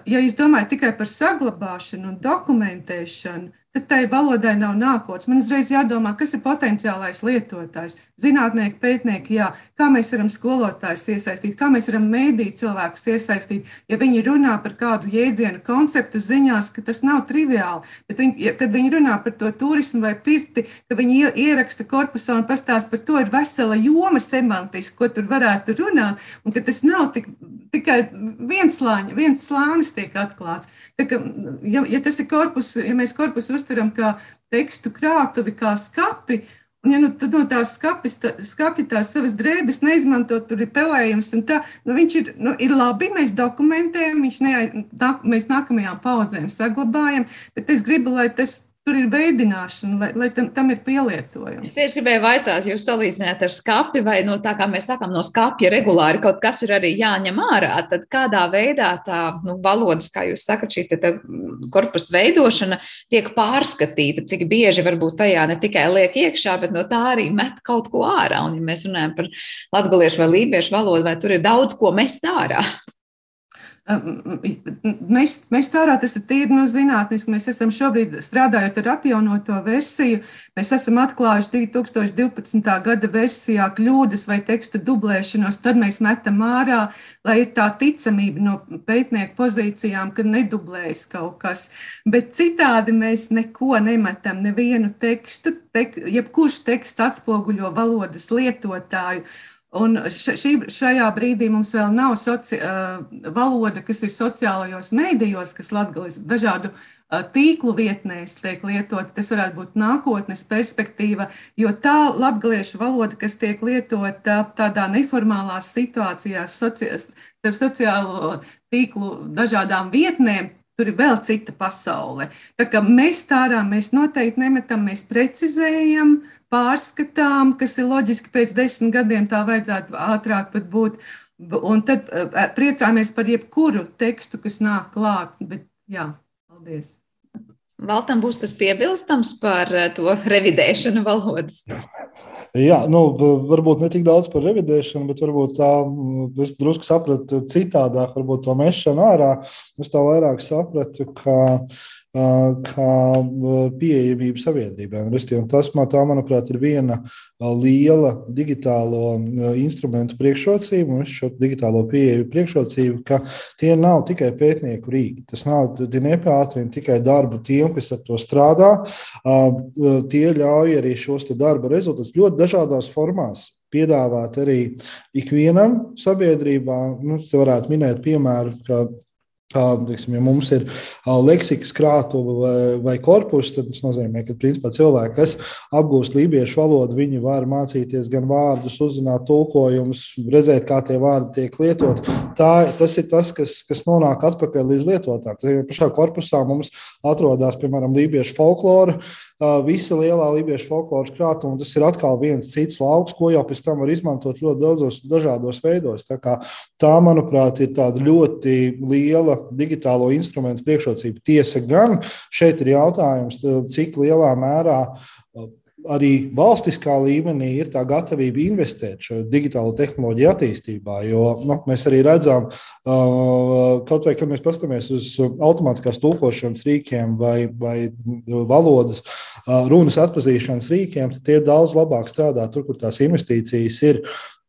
ja jūs domājat tikai par saglabāšanu un dokumentēšanu, tad tai valodai nav nākotnes. Man uzreiz jādomā, kas ir potenciālais lietotājs. Zinātnieki, pētnieki, jā, kā mēs varam skolotājus iesaistīt, kā mēs varam mēdīt cilvēkus iesaistīt. Ja viņi runā par kādu jēdzienu, konceptu ziņās, ka tas nav triviāli, bet viņi, ja, kad viņi runā par to turismu vai pirti, ka viņi ieraksta korpusā un pastāst par to, ir vesela joma semantiski, ko tur varētu runāt, un ka tas nav tik, tikai viens slānis, viens slānis tiek atklāts. Tā, ka, ja, ja tas ir korpus, ja mēs korpusu uztveram kā tekstu krātuvi, kā skapi. Ja nu, no tās skapis, tā, skapi tās savas drēbes neizmanto, tur ir pelējums. Tā, nu, viņš ir, nu, ir labi, mēs dokumentējam, viņš neai, tā, mēs nākamajām paudzēm saglabājam, bet es gribu, lai tas Tur ir veidināšana, lai, lai tam, tam ir pielietojums. Es tieši gribēju vaicāt, jūs salīdzināt ar skapi, vai no tā, kā mēs sakām, no skapja regulāri kaut kas ir arī jāņem ārā. Tad kādā veidā tā nu, valodas, kā jūs sakat, šī korpusa veidošana tiek pārskatīta, cik bieži varbūt tajā ne tikai liek iekšā, bet no tā arī met kaut ko ārā. Un, ja mēs runājam par latgaliešu vai lībiešu valodu, vai tur ir daudz ko mest ārā? Mēs, mēs tādā tas ir tīri no zinātniski. Mēs esam šobrīd strādājot ar atjaunoto versiju. Mēs esam atklājuši 2012. gada versijā kļūdas vai tekstu dublēšanos. Tad mēs metam ārā, lai ir tā ticamība no pētnieku pozīcijām, ka nedublējas kaut kas. Bet citādi mēs neko nemetam, nevienu tekstu. Tek, jebkurš teksts atspoguļo valodas lietotāju. Un šī, šajā brīdī mums vēl nav soci, valoda, kas ir sociālajos mēdījos, kas latgalis dažādu tīklu vietnēs tiek lietota. Tas varētu būt nākotnes perspektīva, jo tā latgaliešu valoda, kas tiek lietota tādā neformālās situācijās, sociālo tīklu dažādām vietnēm, Tur ir vēl cita pasaule. Tā kā mēs tādā mēs noteikti nemetam, mēs precizējam, pārskatām, kas ir loģiski pēc desmit gadiem, tā vajadzētu ātrāk pat būt. Un tad eh, priecājamies par jebkuru tekstu, kas nāk klāt. Bet, jā, paldies! Valtam būs kas piebilstams par eh, to revidēšanu valodas. Jā, nu, varbūt ne tik daudz par revidēšanu, bet varbūt tā, es drusku sapratu citādāk, varbūt to mešanu ārā. Es tā vairāk sapratu, ka kā pieejamība sabiedrībai. Tas, tā, manuprāt, ir viena liela digitālo instrumentu priekšrocība, un šo digitālo pieeju priekšrocību, ka tie nav tikai pētnieku rīki. Tas nav nepātrina tikai darbu tiem, kas ar to strādā. Tie ļauj arī šos darba rezultātus ļoti dažādās formās piedāvāt arī ikvienam sabiedrībā. Nu, varētu minēt piemēru, ka Teiksim, ja mums ir leksikas krātuve vai, vai korpus, tad tas nozīmē, ka principā, cilvēki, kas apgūst lībiešu valodu, viņi var mācīties gan vārdus, uzzināt tulkojumus, redzēt, kā tie vārdi tiek lietot. Tā, tas ir tas, kas, kas nonāk atpakaļ līdz lietotājiem. Pašā korpusā mums atrodas, piemēram, lībiešu folklora, visa lielā lībiešu folkloras krātuve, un tas ir atkal viens cits lauks, ko jau pēc tam var izmantot ļoti daudzos dažādos veidos. Tā, kā, tā manuprāt, ir tāda ļoti liela digitālo instrumentu priekšrocība. Tiesa gan šeit ir jautājums, cik lielā mērā uh, arī valstiskā līmenī ir tā gatavība investēt šo digitālo tehnoloģiju attīstībā. Jo nu, mēs arī redzam, uh, kaut vai kad mēs paskatāmies uz automātiskās tulkošanas rīkiem vai, vai valodas uh, runas atpazīšanas rīkiem, tad tie daudz labāk strādā tur, kur tās investīcijas ir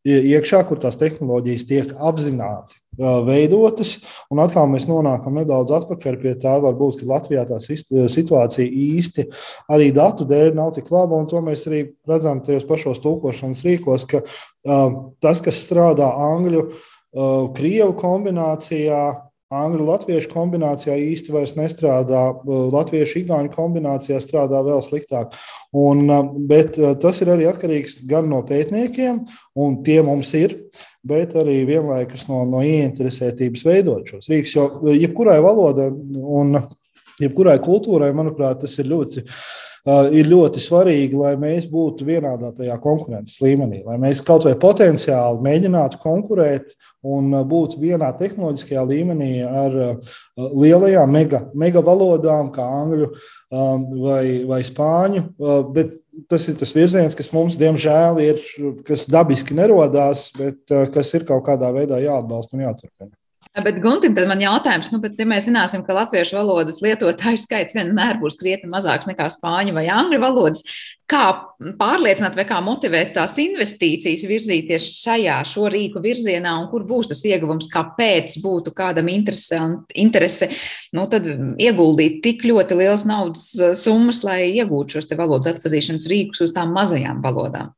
iekšā, kur tās tehnoloģijas tiek apzināti veidotas. Un atkal mēs nonākam nedaudz atpakaļ pie tā, varbūt, Latvijā tā situācija īsti arī datu dēļ nav tik laba. To mēs arī redzam tajos pašos tulkošanas rīkos, ka tas, kas strādā angļu, krievu kombinācijā, Angļu latviešu kombinācijā īsti vairs nestrādā, latviešu igauņu kombinācijā strādā vēl sliktāk. Un, bet tas ir arī atkarīgs gan no pētniekiem, un tie mums ir, bet arī vienlaikus no, no ieinteresētības veidot šos rīkus. Jo jebkurai valodai un jebkurai kultūrai, manuprāt, tas ir ļoti ir ļoti svarīgi, lai mēs būtu vienādā tajā konkurences līmenī, lai mēs kaut vai potenciāli mēģinātu konkurēt un uh, būt vienā tehnoloģiskajā līmenī ar uh, lielajām mega, mega valodām, kā angļu vai, vai spāņu. Bet tas ir tas virziens, kas mums, diemžēl, ir, kas dabiski nerodās, bet kas ir kaut kādā veidā jāatbalsta un jāturpina. Bet, Guntim, tad man jautājums, nu, bet, ja mēs zināsim, ka latviešu valodas lietotāju skaits vienmēr būs krietni mazāks nekā spāņu vai angļu valodas, kā pārliecināt vai kā motivēt tās investīcijas virzīties šajā šo rīku virzienā un kur būs tas ieguvums, kāpēc būtu kādam interese nu, ieguldīt tik ļoti liels naudas summas, lai iegūtu šos valodas atpazīšanas rīkus uz tām mazajām valodām?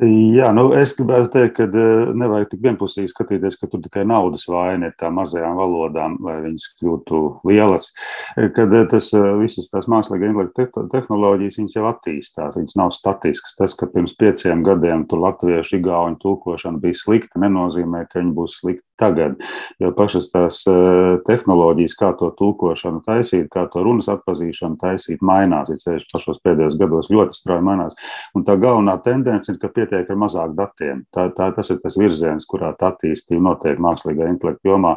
Jā, nu es gribētu teikt, ka eh, nevajag tik vienpusīgi skatīties, ka tur tikai naudas vaina ir tām mazajām valodām, lai viņas kļūtu lielas. Eh, kad eh, tas visas tās mākslīgā intelekta tehnoloģijas, viņas jau attīstās, viņas nav statiskas. Tas, ka pirms pieciem gadiem tur latviešu igauņu tulkošana bija slikta, nenozīmē, ka viņi būs slikti tagad. Jo pašas tās tehnoloģijas, kā to tulkošanu taisīt, kā to runas atpazīšanu taisīt, mainās. Ir sevišķi pašos pēdējos gados ļoti strauji mainās. Un tā galvenā tendence ir, ka pie pietiek ar mazāk datiem. Tā, tā, tas ir tas virziens, kurā tā attīstība notiek mākslīgā intelekta jomā.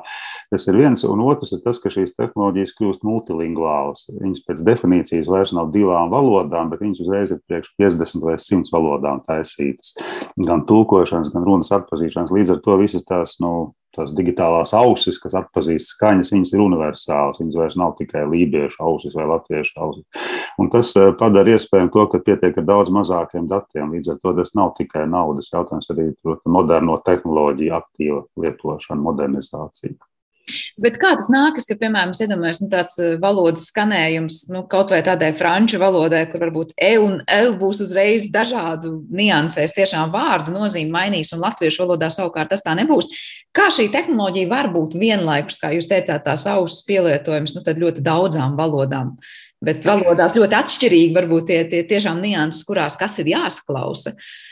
Tas ir viens, un otrs ir tas, ka šīs tehnoloģijas kļūst multilingvālas. Viņas pēc definīcijas vairs nav divām valodām, bet viņas uzreiz ir priekš 50 vai 100 valodām taisītas. Gan tulkošanas, gan runas atpazīšanas. Līdz ar to visas tās nu, tās digitālās ausis, kas atpazīst skaņas, viņas ir universālas. Viņas vairs nav tikai lībiešu ausis vai latviešu ausis. Un tas eh, padara iespējamu to, ka pietiek ar daudz mazākiem datiem. Līdz ar to tas nav tikai naudas jautājums, arī moderno tehnoloģiju aktīva lietošana, modernizācija. Bet kā tas nākas, ka, piemēram, iedomājamies nu, tāds eh, valodas skanējums, nu, kaut vai tādai franču valodai, kur varbūt e un l būs uzreiz dažādu niansēs, tiešām vārdu nozīme mainīs, un latviešu valodā savukārt tas tā nebūs. Kā šī tehnoloģija var būt vienlaikus, kā jūs teicāt, tās ausis pielietojums, nu, tad ļoti daudzām valodām. Bet valodās ļoti atšķirīgi varbūt tie, tie tiešām nianses, kurās kas ir jāsaklausa. Uh,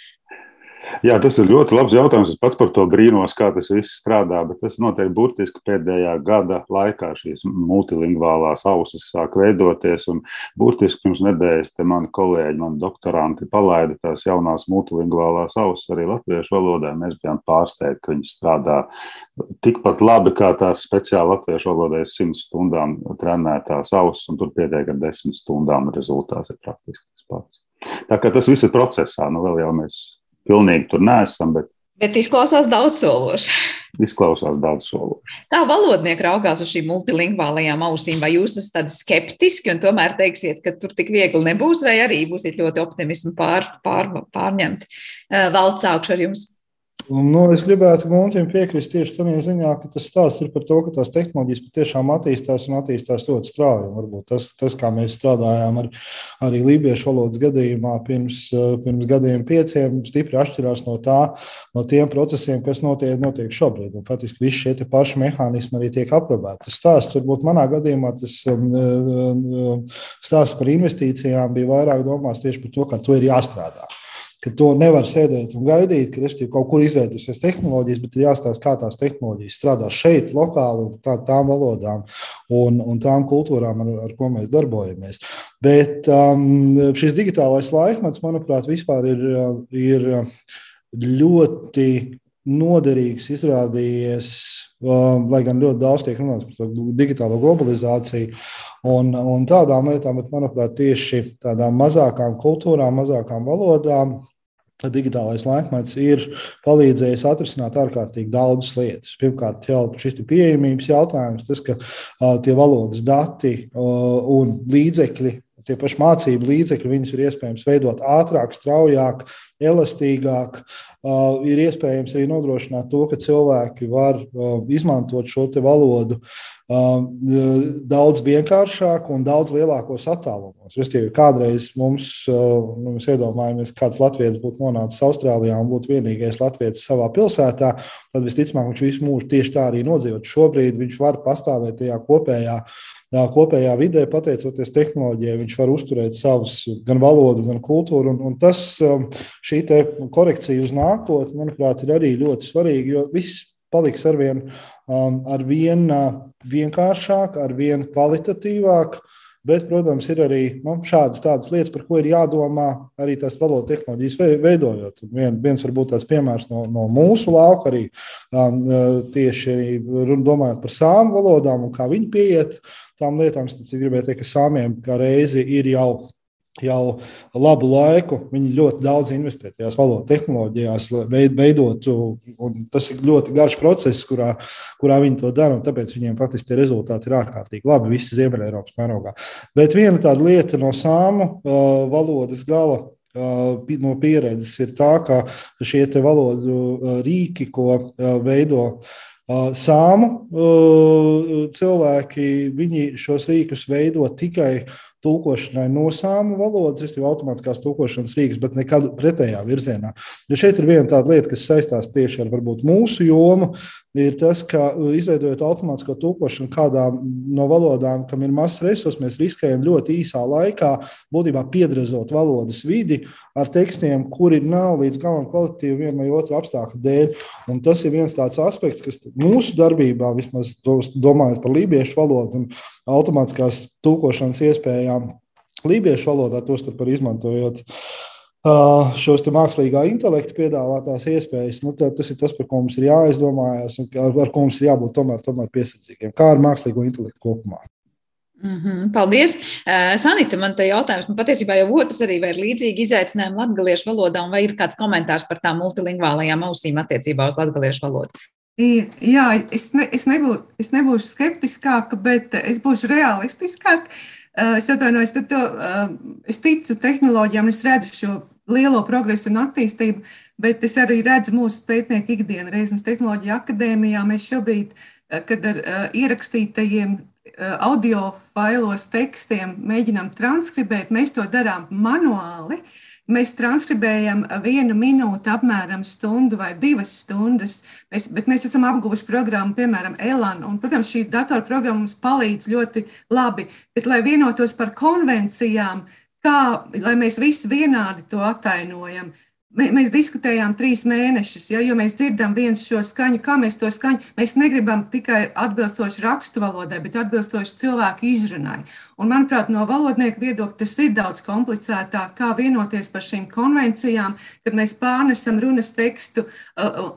Jā, tas ir ļoti labs jautājums. Es pats par to brīnos, kā tas viss strādā. Bet tas notiek burtiski pēdējā gada laikā. Šīs multilingvālās ausis sāk veidoties. Un burtiski pirms nedēļas te mani kolēģi, mani doktoranti palaida tās jaunās multilingvālās ausis arī latviešu valodā. Mēs bijām pārsteigti, ka viņas strādā tikpat labi kā tās speciāli latviešu valodai simts stundām trenētās ausis, un tur pietiek ar desmit stundām rezultāts ir praktiski tas pats. Tā kā tas viss ir procesā, nu vēl jau mēs pilnīgi tur neesam. Bet, bet izklausās daudz sološi. Izklausās daudz sološi. Tā valodnieki raugās uz šīm multilingvālajām ausīm. Vai jūs esat skeptiski un tomēr teiksiet, ka tur tik viegli nebūs, vai arī būsiet ļoti optimistiski pār, pār, pārņemti? Valds sākšu ar jums. Nu, es gribētu Guntim piekrist tieši tādā ziņā, ka tas stāsts ir par to, ka tās tehnoloģijas patiešām attīstās un attīstās ļoti strauji. Varbūt tas, tas kā mēs strādājām ar, arī lībiešu valodas gadījumā pirms, pirms gadiem pieciem, stipri atšķirās no, tā, no tiem procesiem, kas notiek, notiek šobrīd. Un, faktiski visi šie paši mehānismi arī tiek aprobēti. Tas stāsts varbūt manā gadījumā tas um, um, stāsts par investīcijām bija vairāk domās tieši par to, ka to ir jāstrādā ka to nevar sēdēt un gaidīt, ka respektīvi, kaut kur izveidosies tehnoloģijas, bet ir jāstāsta, kā tās tehnoloģijas strādā šeit, lokāli, tā, tām valodām un, un tām kultūrām, ar, ar ko mēs darbojamies. Bet um, šis digitālais laikmets, manuprāt, vispār ir, ir ļoti noderīgs izrādījies, um, lai gan ļoti daudz tiek runāts par digitālo globalizāciju un, un tādām lietām, bet, manuprāt, tieši tādām mazākām kultūrām, mazākām valodām digitālais laikmets ir palīdzējis atrisināt ārkārtīgi daudzas lietas. Pirmkārt, jau šis pieejamības jautājums, tas, ka uh, tie valodas dati uh, un līdzekļi, tie paši mācību līdzekļi, viņus ir iespējams veidot ātrāk, straujāk, elastīgāk. Uh, ir iespējams arī nodrošināt to, ka cilvēki var uh, izmantot šo valodu uh, daudz vienkāršāk un daudz lielākos attālumos. Restīvi, kādreiz mums, nu, mēs iedomājamies, kāds latviečs būtu nonācis Austrālijā un būtu vienīgais latviečs savā pilsētā, tad visticamāk viņš visu mūžu tieši tā arī nodzīvot. Šobrīd viņš var pastāvēt tajā kopējā kopējā vidē, pateicoties tehnoloģijai, viņš var uzturēt savus gan valodu, gan kultūru. Un, un tas, šī korekcija uz nākotni, manuprāt, ir arī ļoti svarīga, jo viss paliks arvien, arvien vienkāršāk, arvien kvalitatīvāk. Bet, protams, ir arī nu, šādas lietas, par ko ir jādomā arī tās valodas tehnoloģijas veidojot. Vien, viens varbūt tāds piemērs no, no mūsu lauka arī um, tieši domājot par sāmu valodām un kā viņi pieiet tām lietām. Es gribēju teikt, ka sāmiem kā reizi ir jau jau labu laiku. Viņi ļoti daudz investē tajās valodas tehnoloģijās, veidotu, un tas ir ļoti garš process, kurā, kurā viņi to dara. Tāpēc viņiem faktiski tie rezultāti ir ārkārtīgi labi visi Ziemeļ-Eiropas mērogā. Bet viena tāda lieta no sāmu uh, valodas gala. Uh, no pieredzes ir tā, ka šie valodu uh, rīki, ko veido sāmu cilvēki, viņi šos rīkus veido tikai tulkošanai no sāmu valodas, respektīvi automātiskās tulkošanas rīks, bet nekad pretējā virzienā. Ja šeit ir viena tāda lieta, kas saistās tieši ar varbūt, mūsu jomu, ir tas, ka uh, izveidojot automātisko tulkošanu kādā no valodām, kam ir mazs resurss, mēs riskējam ļoti īsā laikā būtībā piedrazot valodas vidi ar tekstiem, kuri nav līdz galam kvalitīvi viena vai otra apstākļa dēļ. Un tas ir viens tāds aspekts, kas mūsu darbībā, vismaz domājot par lībiešu valodu un automātiskās tulkošanas iespējām lībiešu valodā, tostarp arī izmantojot šos mākslīgā intelekta piedāvātās iespējas, nu, tas ir tas, par ko mums ir jāizdomājas un ar, ar ko mums ir jābūt tomēr, tomēr piesardzīgiem. Kā ar mākslīgo intelektu kopumā? Mm -hmm, paldies! Uh, Sanita, man te jautājums, nu patiesībā jau otrs arī, vai ir līdzīgi izaicinājumi latgaliešu valodā, un vai ir kāds komentārs par tām multilingvālajām ausīm attiecībā uz latgaliešu valodu? Jā, es, ne, es, nebū, es nebūšu skeptiskāka, bet es būšu realistiskāka. Es atvainojos par to. Es ticu tehnoloģijām, es redzu šo lielo progresu un attīstību, bet es arī redzu mūsu pētnieku ikdienu. Reizes Tehnoloģija akadēmijā mēs šobrīd, kad ar ierakstītajiem audio failos tekstiem mēģinām transkribēt, mēs to darām manuāli. Mēs transkribējam vienu minūti, apmēram stundu vai divas stundas, mēs, bet mēs esam apguvuši programmu, piemēram, Elan. Un, protams, šī datorprogramma mums palīdz ļoti labi. Bet, lai vienotos par konvencijām, kā, lai mēs visi vienādi to atainojam, Mēs diskutējām trīs mēnešus, ja, jo mēs dzirdam viens šo skaņu, kā mēs to skaņu. Mēs negribam tikai atbilstoši rakstu valodai, bet atbilstoši cilvēku izrunai. Un, manuprāt, no valodnieka viedokļa tas ir daudz komplicētāk, kā vienoties par šīm konvencijām, kad mēs pārnesam runas tekstu.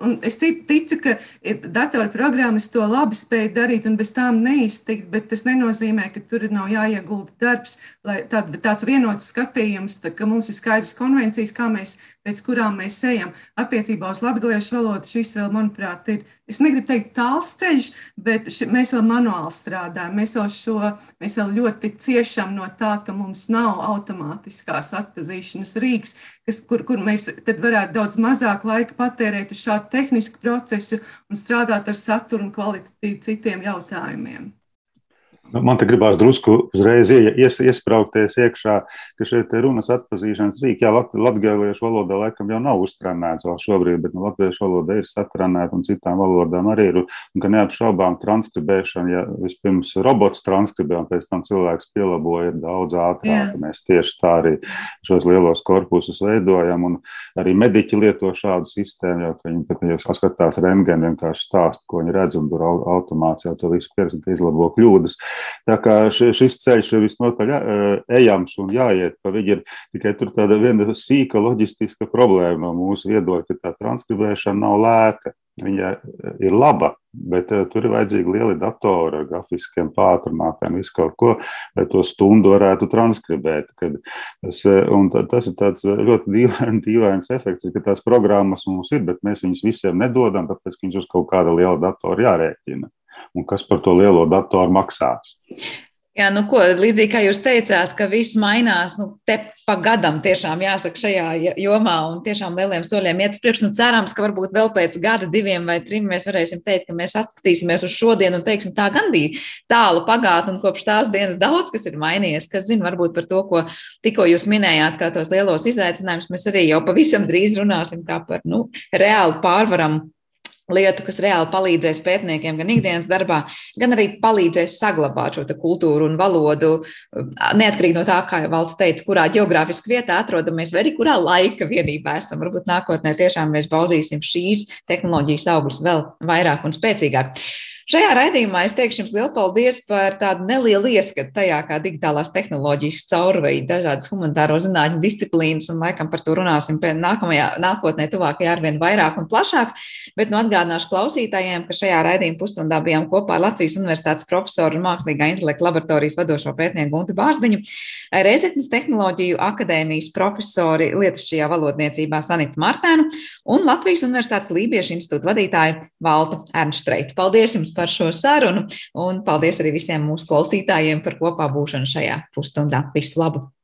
Un es ticu, ka datorprogrammas to labi spēj darīt un bez tām neiztikt, bet tas nenozīmē, ka tur nav jāiegulda darbs, lai tād, tāds vienots skatījums, tā, ka mums ir skaidrs konvencijas, kā mēs pēc kurām mēs ejam. Attiecībā uz latviešu valodu šis vēl, manuprāt, ir, es negribu teikt tāls ceļš, bet ši, mēs vēl manuāli strādājam. Mēs vēl, šo, mēs vēl ļoti ciešam no tā, ka mums nav automātiskās atpazīšanas rīks, kas, kur, kur mēs varētu daudz mazāk laika patērēt uz šādu tehnisku procesu un strādāt ar saturu un kvalitatīvu citiem jautājumiem. Nu, man te gribās drusku uzreiz ies, iesprāgties iekšā, ka šeit runas atpazīšanas rīki. Jā, lat, latgāliešu valodā laikam jau nav uztrenēts vēl šobrīd, bet nu, latviešu valoda ir satrenēta un citām valodām arī ir. Un ka neapšaubām transkribēšana, ja vispirms robots transkribē un pēc tam cilvēks pielaboja, ir daudz ātrāk. Mēs tieši tā arī šos lielos korpusus veidojam un arī mediķi lieto šādu sistēmu, jo viņi, tad, ja skatās rentgenu, vienkārši stāst, ko viņi redz un tur automāts jau to visu pieraksta, izlabo kļūdas. Tā kā šis ceļš ir visnotaļ ejams un jāiet pa viņu, ir tikai tur tāda viena sīka loģistiska problēma no mūsu viedokļa, ka tā transkribēšana nav lēta. Viņa ir laba, bet tur ir vajadzīgi lieli datori ar grafiskiem pātrinātājiem, visu kaut ko, lai to stundu varētu transkribēt. Tas, tas ir tāds ļoti dīvain, dīvains efekts, ka tās programmas mums ir, bet mēs viņus visiem nedodam, tāpēc, ka viņus uz kaut kāda liela datora jārēķina un kas par to lielo datoru maksās. Jā, nu ko, līdzīgi kā jūs teicāt, ka viss mainās, nu, te pa gadam tiešām jāsaka šajā jomā un tiešām lieliem soļiem iet uz priekšu. Nu, cerams, ka varbūt vēl pēc gada, diviem vai trim mēs varēsim teikt, ka mēs atskatīsimies uz šodienu un teiksim, tā gan bija tālu pagātne un kopš tās dienas daudz kas ir mainījies, kas zina varbūt par to, ko tikko jūs minējāt, kā tos lielos izaicinājumus mēs arī jau pavisam drīz runāsim kā par, nu, reāli pārvaram lietu, kas reāli palīdzēs pētniekiem gan ikdienas darbā, gan arī palīdzēs saglabāt šo kultūru un valodu. Neatkarīgi no tā, kā jau valsts teica, kurā geogrāfiski vietā atrodamies, vai arī kurā laika vienībā esam. Varbūt nākotnē tiešām mēs baudīsim šīs tehnoloģijas augļus vēl vairāk un spēcīgāk. Šajā raidījumā es teikšu jums lielu paldies par tādu nelielu ieskatu tajā, kā digitālās tehnoloģijas caurveid dažādas humanitāro zinātņu disciplīnas, un laikam par to runāsim nākamajā, nākotnē, tuvākajā arvien vairāk un plašāk. Bet nu atgādināšu klausītājiem, ka šajā raidījuma pusstundā bijām kopā ar Latvijas Universitātes profesoru un mākslīgā intelekta laboratorijas vadošo pētnieku Gunti Bārziņu, Reizeknas tehnoloģiju akadēmijas profesori lietušķajā valodniecībā Sanitu Martēnu un Latvijas Universitātes Lībiešu institūta vadītāju Valtu Ernštreitu. Paldies jums par šo sarunu, un paldies arī visiem mūsu klausītājiem par kopā būšanu šajā pusstundā. Visu labu!